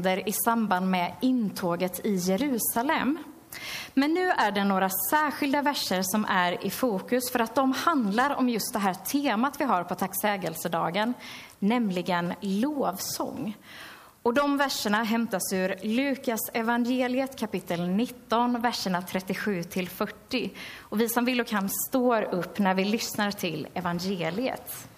händer i samband med intåget i Jerusalem. Men nu är det några särskilda verser som är i fokus för att de handlar om just det här temat vi har på tacksägelsedagen, nämligen lovsång. Och de verserna hämtas ur Lukas evangeliet kapitel 19, verserna 37 till 40. Och vi som vill och kan står upp när vi lyssnar till evangeliet.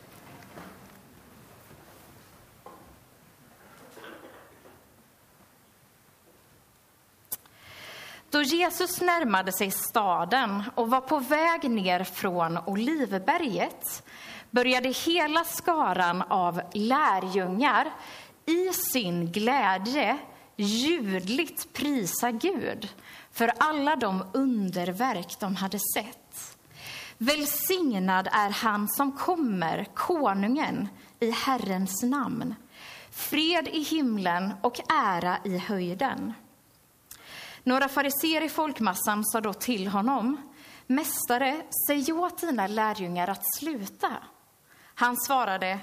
Då Jesus närmade sig staden och var på väg ner från Olivberget började hela skaran av lärjungar i sin glädje ljudligt prisa Gud för alla de underverk de hade sett. Välsignad är han som kommer, konungen, i Herrens namn. Fred i himlen och ära i höjden. Några fariser i folkmassan sa då till honom, Mästare, säg åt dina lärjungar att sluta. Han svarade,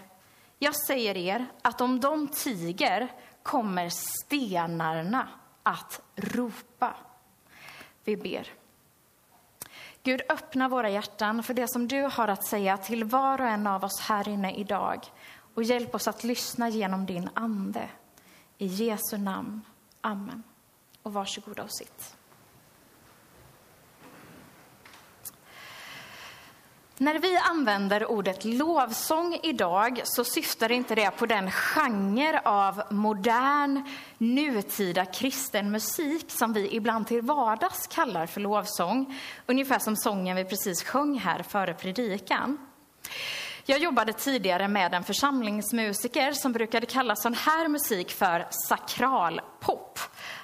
jag säger er att om de tiger kommer stenarna att ropa. Vi ber. Gud, öppna våra hjärtan för det som du har att säga till var och en av oss här inne idag och hjälp oss att lyssna genom din ande. I Jesu namn. Amen. Och varsågoda och sitt. När vi använder ordet lovsång idag så syftar inte det på den genre av modern, nutida kristen musik som vi ibland till vardags kallar för lovsång. Ungefär som sången vi precis sjöng här före predikan. Jag jobbade tidigare med en församlingsmusiker som brukade kalla sån här musik för sakralpop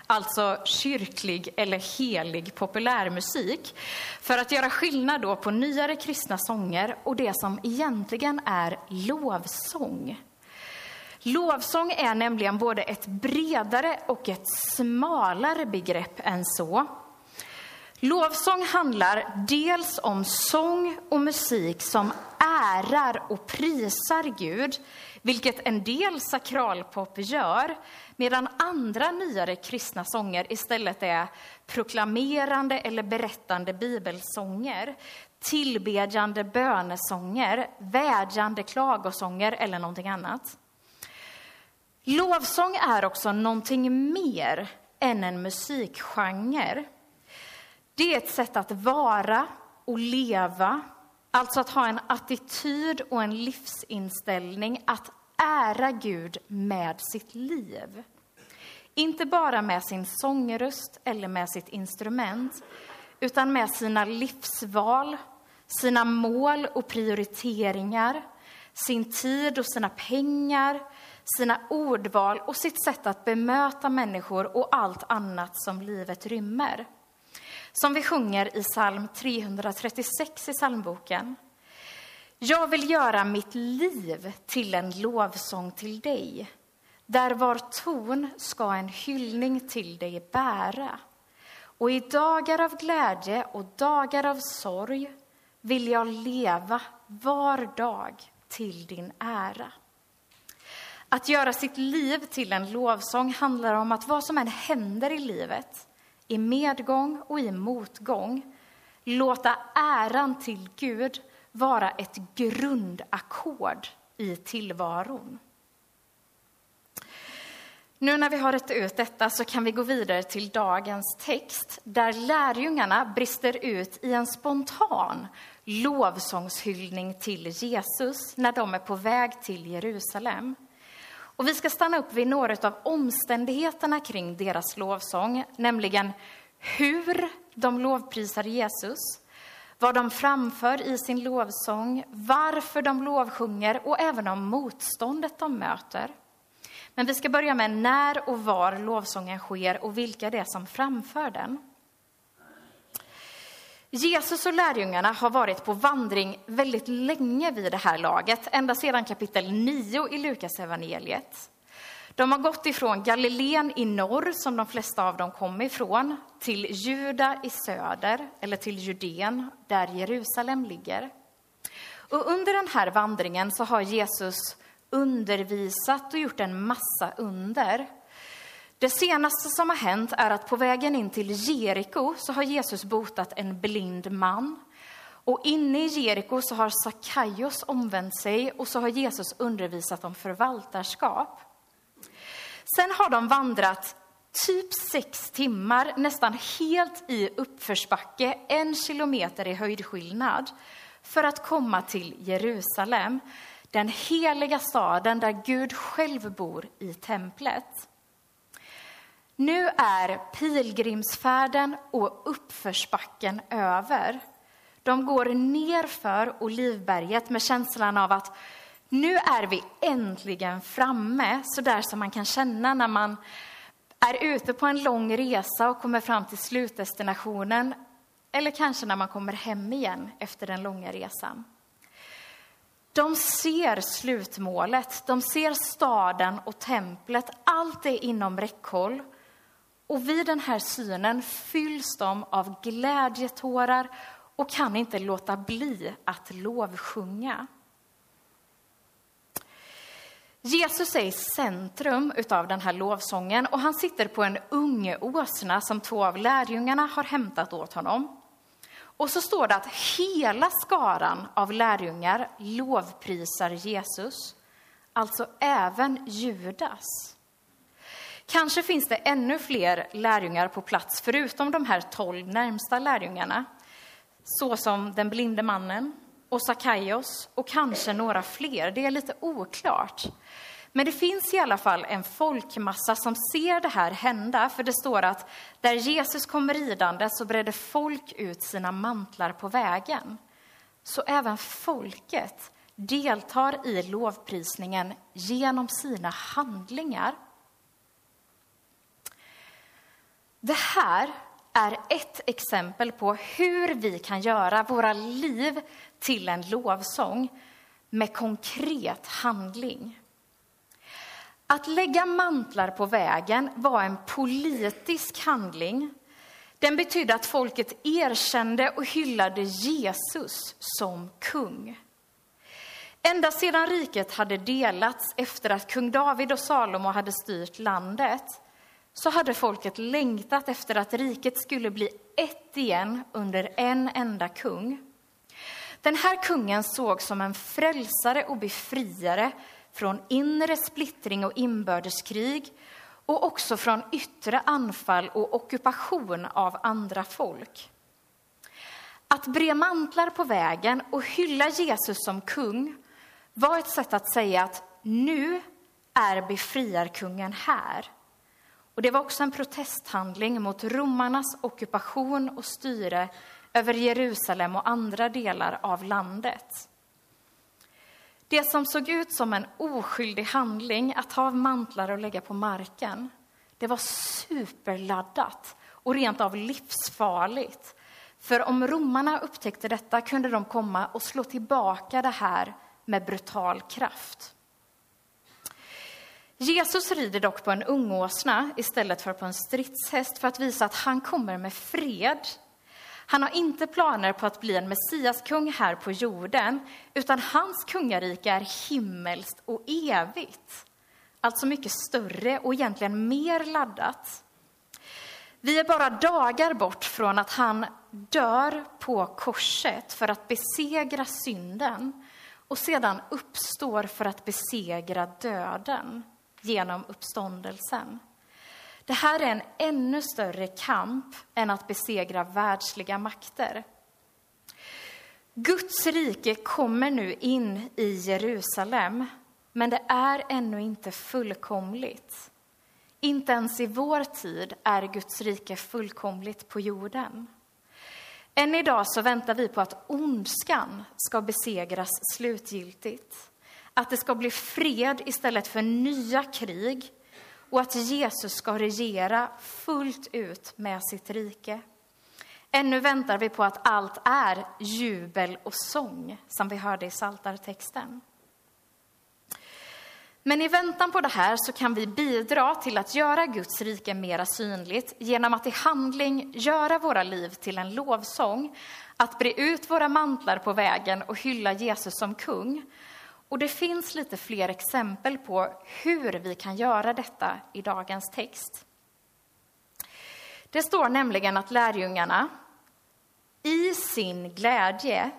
alltså kyrklig eller helig populärmusik, för att göra skillnad då på nyare kristna sånger och det som egentligen är lovsång. Lovsång är nämligen både ett bredare och ett smalare begrepp än så. Lovsång handlar dels om sång och musik som ärar och prisar Gud, vilket en del sakralpop gör, medan andra nyare kristna sånger istället är proklamerande eller berättande bibelsånger, tillbedjande bönesånger, vädjande klagosånger eller någonting annat. Lovsång är också någonting mer än en musikgenre. Det är ett sätt att vara och leva, alltså att ha en attityd och en livsinställning att ära Gud med sitt liv. Inte bara med sin sångröst eller med sitt instrument, utan med sina livsval, sina mål och prioriteringar, sin tid och sina pengar, sina ordval och sitt sätt att bemöta människor och allt annat som livet rymmer. Som vi sjunger i psalm 336 i psalmboken. Jag vill göra mitt liv till en lovsång till dig. Där var ton ska en hyllning till dig bära. Och i dagar av glädje och dagar av sorg vill jag leva var dag till din ära. Att göra sitt liv till en lovsång handlar om att vad som än händer i livet, i medgång och i motgång, låta äran till Gud vara ett grundackord i tillvaron. Nu när vi har rätt ut detta så kan vi gå vidare till dagens text där lärjungarna brister ut i en spontan lovsångshyllning till Jesus när de är på väg till Jerusalem. Och vi ska stanna upp vid några av omständigheterna kring deras lovsång, nämligen hur de lovprisar Jesus, vad de framför i sin lovsång, varför de lovsjunger och även om motståndet de möter. Men vi ska börja med när och var lovsången sker och vilka det är som framför den. Jesus och lärjungarna har varit på vandring väldigt länge vid det här laget, ända sedan kapitel 9 i Lukas evangeliet. De har gått ifrån Galileen i norr, som de flesta av dem kom ifrån, till Juda i söder, eller till Judeen, där Jerusalem ligger. Och under den här vandringen så har Jesus undervisat och gjort en massa under. Det senaste som har hänt är att på vägen in till Jeriko så har Jesus botat en blind man. Och inne i Jeriko så har Sakaios omvänt sig och så har Jesus undervisat om förvaltarskap. Sen har de vandrat typ sex timmar, nästan helt i uppförsbacke, en kilometer i höjdskillnad, för att komma till Jerusalem, den heliga staden där Gud själv bor i templet. Nu är pilgrimsfärden och uppförsbacken över. De går nerför Olivberget med känslan av att nu är vi äntligen framme, så där som man kan känna när man är ute på en lång resa och kommer fram till slutdestinationen eller kanske när man kommer hem igen efter den långa resan. De ser slutmålet, de ser staden och templet, allt är inom räckhåll. Och vid den här synen fylls de av glädjetårar och kan inte låta bli att lovsjunga. Jesus är i centrum av den här lovsången och han sitter på en unge åsna som två av lärjungarna har hämtat åt honom. Och så står det att hela skaran av lärjungar lovprisar Jesus, alltså även Judas. Kanske finns det ännu fler lärjungar på plats förutom de här tolv närmsta lärjungarna, såsom den blinde mannen och Sakaios och kanske några fler. Det är lite oklart. Men det finns i alla fall en folkmassa som ser det här hända, för det står att där Jesus kom ridande så bredde folk ut sina mantlar på vägen. Så även folket deltar i lovprisningen genom sina handlingar. Det här är ett exempel på hur vi kan göra våra liv till en lovsång med konkret handling. Att lägga mantlar på vägen var en politisk handling. Den betydde att folket erkände och hyllade Jesus som kung. Ända sedan riket hade delats efter att kung David och Salomo hade styrt landet så hade folket längtat efter att riket skulle bli ett igen under en enda kung. Den här kungen såg som en frälsare och befriare från inre splittring och inbördeskrig och också från yttre anfall och ockupation av andra folk. Att bre mantlar på vägen och hylla Jesus som kung var ett sätt att säga att nu är befriarkungen här. Och det var också en protesthandling mot romarnas ockupation och styre över Jerusalem och andra delar av landet. Det som såg ut som en oskyldig handling, att ta av mantlar och lägga på marken, det var superladdat och rent av livsfarligt. För om romarna upptäckte detta kunde de komma och slå tillbaka det här med brutal kraft. Jesus rider dock på en ungåsna istället för på en stridshäst för att visa att han kommer med fred han har inte planer på att bli en messiaskung här på jorden, utan hans kungarike är himmelskt och evigt. Alltså mycket större och egentligen mer laddat. Vi är bara dagar bort från att han dör på korset för att besegra synden och sedan uppstår för att besegra döden genom uppståndelsen. Det här är en ännu större kamp än att besegra världsliga makter. Guds rike kommer nu in i Jerusalem, men det är ännu inte fullkomligt. Inte ens i vår tid är Guds rike fullkomligt på jorden. Än idag så väntar vi på att ondskan ska besegras slutgiltigt. Att det ska bli fred istället för nya krig och att Jesus ska regera fullt ut med sitt rike. Ännu väntar vi på att allt är jubel och sång, som vi hörde i Saltartexten. Men i väntan på det här så kan vi bidra till att göra Guds rike mera synligt genom att i handling göra våra liv till en lovsång, att bre ut våra mantlar på vägen och hylla Jesus som kung och det finns lite fler exempel på hur vi kan göra detta i dagens text. Det står nämligen att lärjungarna i sin glädje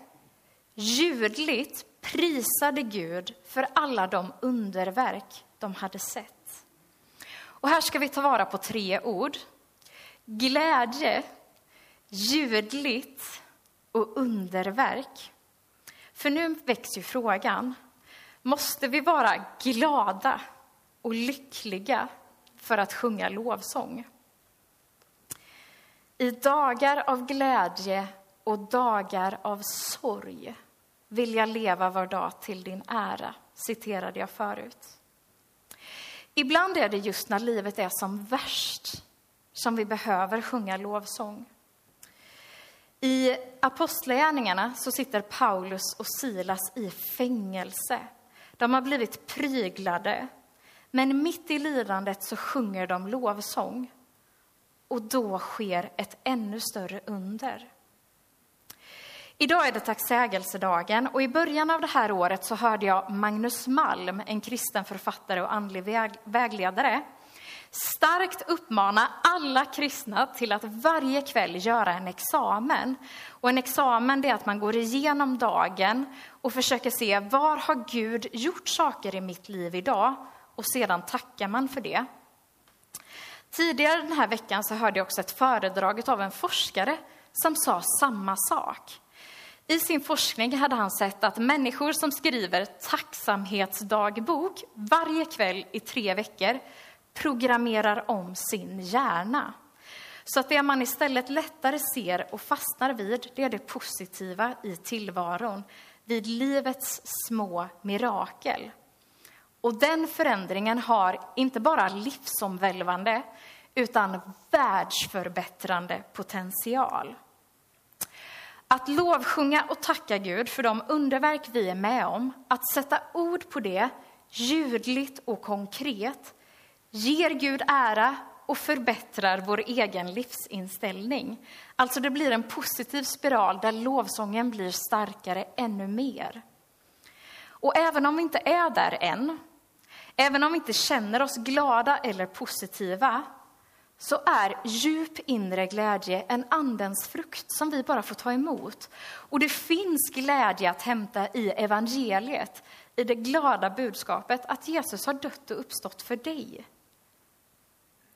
ljudligt prisade Gud för alla de underverk de hade sett. Och här ska vi ta vara på tre ord. Glädje, ljudligt och underverk. För nu väcks ju frågan, måste vi vara glada och lyckliga för att sjunga lovsång? I dagar av glädje och dagar av sorg vill jag leva var dag till din ära, citerade jag förut. Ibland är det just när livet är som värst som vi behöver sjunga lovsång. I Apostlagärningarna så sitter Paulus och Silas i fängelse. De har blivit pryglade, men mitt i lidandet så sjunger de lovsång. Och då sker ett ännu större under. Idag är det tacksägelsedagen och i början av det här året så hörde jag Magnus Malm, en kristen författare och andlig väg vägledare, starkt uppmana alla kristna till att varje kväll göra en examen. Och en examen är att man går igenom dagen och försöker se var har Gud gjort saker i mitt liv idag? Och sedan tackar man för det. Tidigare den här veckan så hörde jag också ett föredrag av en forskare som sa samma sak. I sin forskning hade han sett att människor som skriver tacksamhetsdagbok varje kväll i tre veckor programmerar om sin hjärna. Så att det man istället lättare ser och fastnar vid, det är det positiva i tillvaron, vid livets små mirakel. Och den förändringen har inte bara livsomvälvande, utan världsförbättrande potential. Att lovsjunga och tacka Gud för de underverk vi är med om, att sätta ord på det ljudligt och konkret, ger Gud ära och förbättrar vår egen livsinställning. Alltså det blir en positiv spiral där lovsången blir starkare ännu mer. Och även om vi inte är där än, även om vi inte känner oss glada eller positiva, så är djup inre glädje en andens frukt som vi bara får ta emot. Och det finns glädje att hämta i evangeliet, i det glada budskapet att Jesus har dött och uppstått för dig.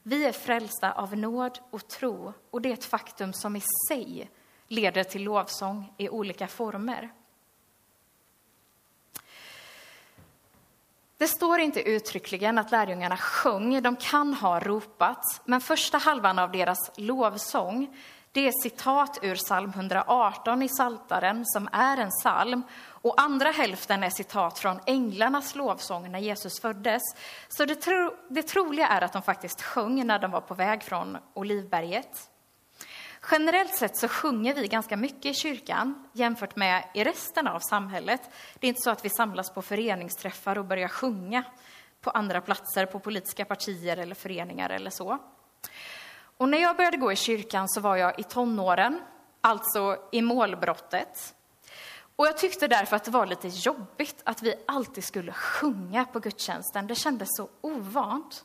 Vi är frälsta av nåd och tro, och det är ett faktum som i sig leder till lovsång i olika former. Det står inte uttryckligen att lärjungarna sjöng, de kan ha ropat, men första halvan av deras lovsång det är citat ur psalm 118 i Saltaren som är en psalm. Och andra hälften är citat från änglarnas lovsång när Jesus föddes. Så det, tro, det troliga är att de faktiskt sjöng när de var på väg från Olivberget. Generellt sett så sjunger vi ganska mycket i kyrkan jämfört med i resten av samhället. Det är inte så att vi samlas på föreningsträffar och börjar sjunga på andra platser, på politiska partier eller föreningar eller så. Och när jag började gå i kyrkan så var jag i tonåren, alltså i målbrottet. Och jag tyckte därför att det var lite jobbigt att vi alltid skulle sjunga på gudstjänsten. Det kändes så ovant.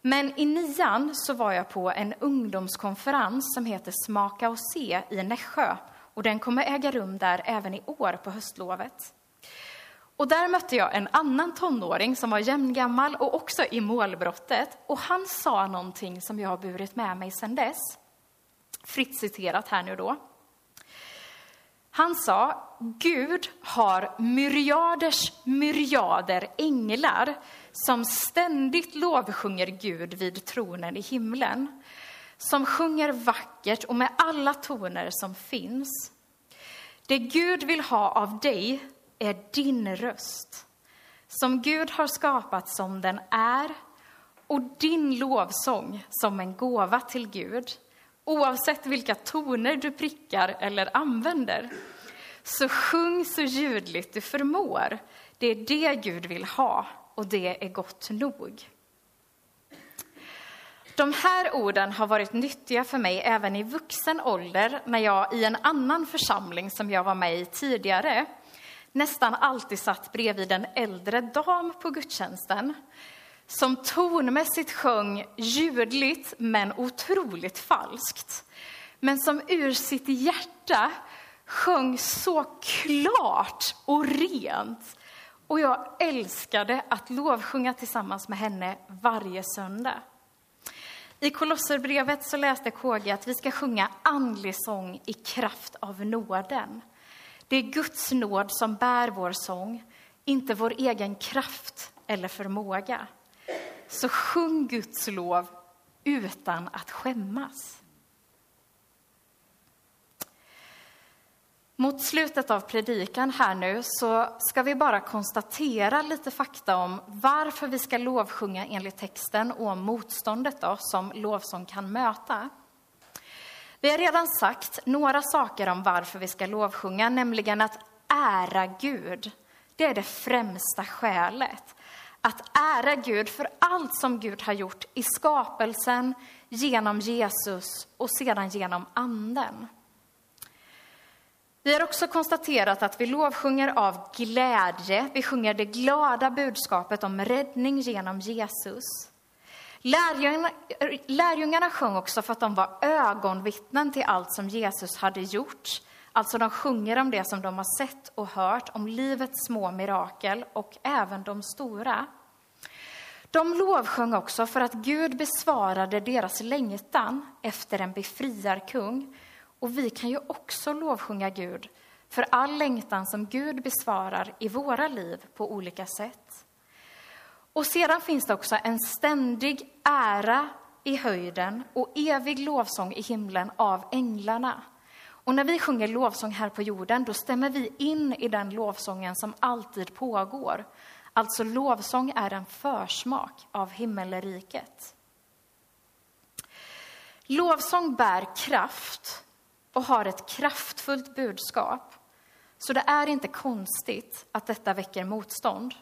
Men i nian så var jag på en ungdomskonferens som heter Smaka och se i Nässjö. Och den kommer äga rum där även i år på höstlovet. Och där mötte jag en annan tonåring som var jämngammal och också i målbrottet. Och han sa någonting som jag har burit med mig sedan dess. Fritt citerat här nu då. Han sa, Gud har myriaders myriader änglar som ständigt lovsjunger Gud vid tronen i himlen. Som sjunger vackert och med alla toner som finns. Det Gud vill ha av dig är din röst, som Gud har skapat som den är och din lovsång som en gåva till Gud. Oavsett vilka toner du prickar eller använder. Så sjung så ljudligt du förmår. Det är det Gud vill ha och det är gott nog. De här orden har varit nyttiga för mig även i vuxen ålder när jag i en annan församling som jag var med i tidigare nästan alltid satt bredvid en äldre dam på gudstjänsten som tonmässigt sjöng ljudligt men otroligt falskt. Men som ur sitt hjärta sjöng så klart och rent. Och jag älskade att lovsjunga tillsammans med henne varje söndag. I Kolosserbrevet så läste KG att vi ska sjunga andlig sång i kraft av nåden. Det är Guds nåd som bär vår sång, inte vår egen kraft eller förmåga. Så sjung Guds lov utan att skämmas. Mot slutet av predikan här nu så ska vi bara konstatera lite fakta om varför vi ska lovsjunga enligt texten och om motståndet då, som lovsång kan möta. Vi har redan sagt några saker om varför vi ska lovsjunga, nämligen att ära Gud. Det är det främsta skälet. Att ära Gud för allt som Gud har gjort i skapelsen, genom Jesus och sedan genom Anden. Vi har också konstaterat att vi lovsjunger av glädje. Vi sjunger det glada budskapet om räddning genom Jesus. Lärjungarna, lärjungarna sjöng också för att de var ögonvittnen till allt som Jesus hade gjort. Alltså de sjunger om det som de har sett och hört, om livets små mirakel och även de stora. De lovsjöng också för att Gud besvarade deras längtan efter en befriarkung och vi kan ju också lovsjunga Gud för all längtan som Gud besvarar i våra liv på olika sätt. Och sedan finns det också en ständig ära i höjden och evig lovsång i himlen av änglarna. Och när vi sjunger lovsång här på jorden, då stämmer vi in i den lovsången som alltid pågår. Alltså lovsång är en försmak av himmelriket. Lovsång bär kraft och har ett kraftfullt budskap. Så det är inte konstigt att detta väcker motstånd.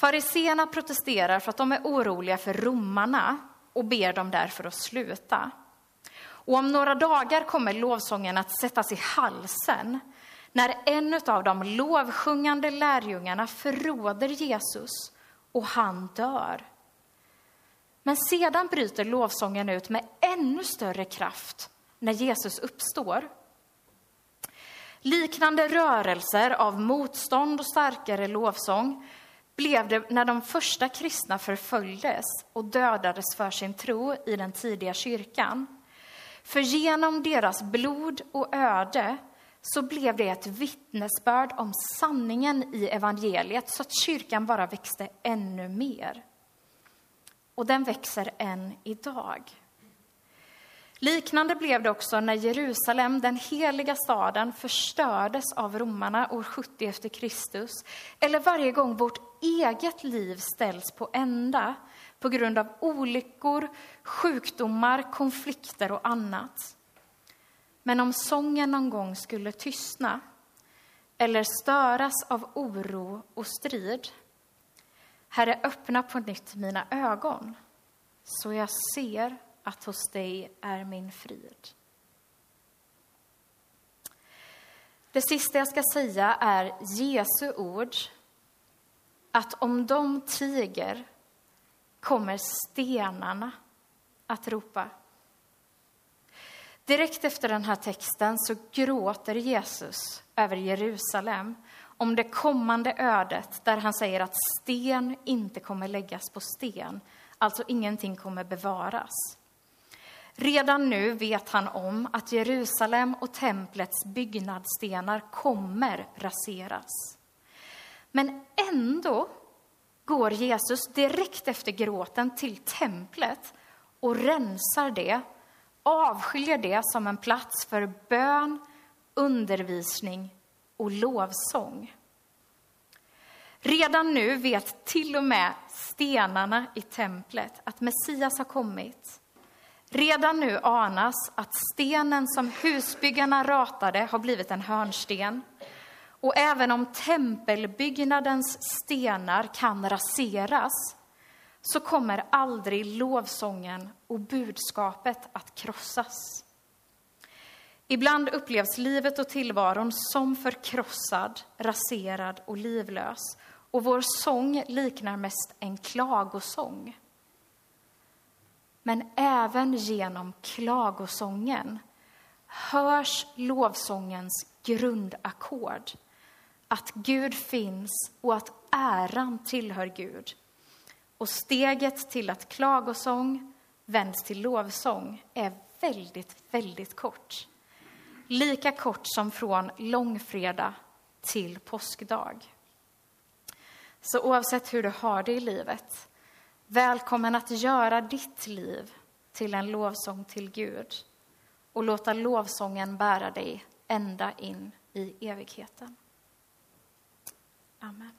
Fariseerna protesterar för att de är oroliga för romarna och ber dem därför att sluta. Och om några dagar kommer lovsången att sättas i halsen när en av de lovsjungande lärjungarna förråder Jesus och han dör. Men sedan bryter lovsången ut med ännu större kraft när Jesus uppstår. Liknande rörelser av motstånd och starkare lovsång blev det när de första kristna förföljdes och dödades för sin tro i den tidiga kyrkan. För genom deras blod och öde så blev det ett vittnesbörd om sanningen i evangeliet så att kyrkan bara växte ännu mer. Och den växer än idag. Liknande blev det också när Jerusalem, den heliga staden, förstördes av romarna år 70 efter Kristus. Eller varje gång vårt eget liv ställs på ända på grund av olyckor, sjukdomar, konflikter och annat. Men om sången någon gång skulle tystna eller störas av oro och strid Herre, öppna på nytt mina ögon så jag ser att hos dig är min frid. Det sista jag ska säga är Jesu ord att om de tiger kommer stenarna att ropa. Direkt efter den här texten så gråter Jesus över Jerusalem om det kommande ödet där han säger att sten inte kommer läggas på sten, alltså ingenting kommer bevaras. Redan nu vet han om att Jerusalem och templets byggnadsstenar kommer raseras. Men ändå går Jesus direkt efter gråten till templet och rensar det, avskiljer det som en plats för bön, undervisning och lovsång. Redan nu vet till och med stenarna i templet att Messias har kommit Redan nu anas att stenen som husbyggarna ratade har blivit en hörnsten. Och även om tempelbyggnadens stenar kan raseras så kommer aldrig lovsången och budskapet att krossas. Ibland upplevs livet och tillvaron som förkrossad, raserad och livlös. och vår sång liknar mest en klagosång. Men även genom klagosången hörs lovsångens grundackord. Att Gud finns och att äran tillhör Gud. Och steget till att klagosång vänds till lovsång är väldigt, väldigt kort. Lika kort som från långfredag till påskdag. Så oavsett hur du har det i livet, välkommen att göra ditt liv till en lovsång till Gud och låta lovsången bära dig ända in i evigheten. Amen.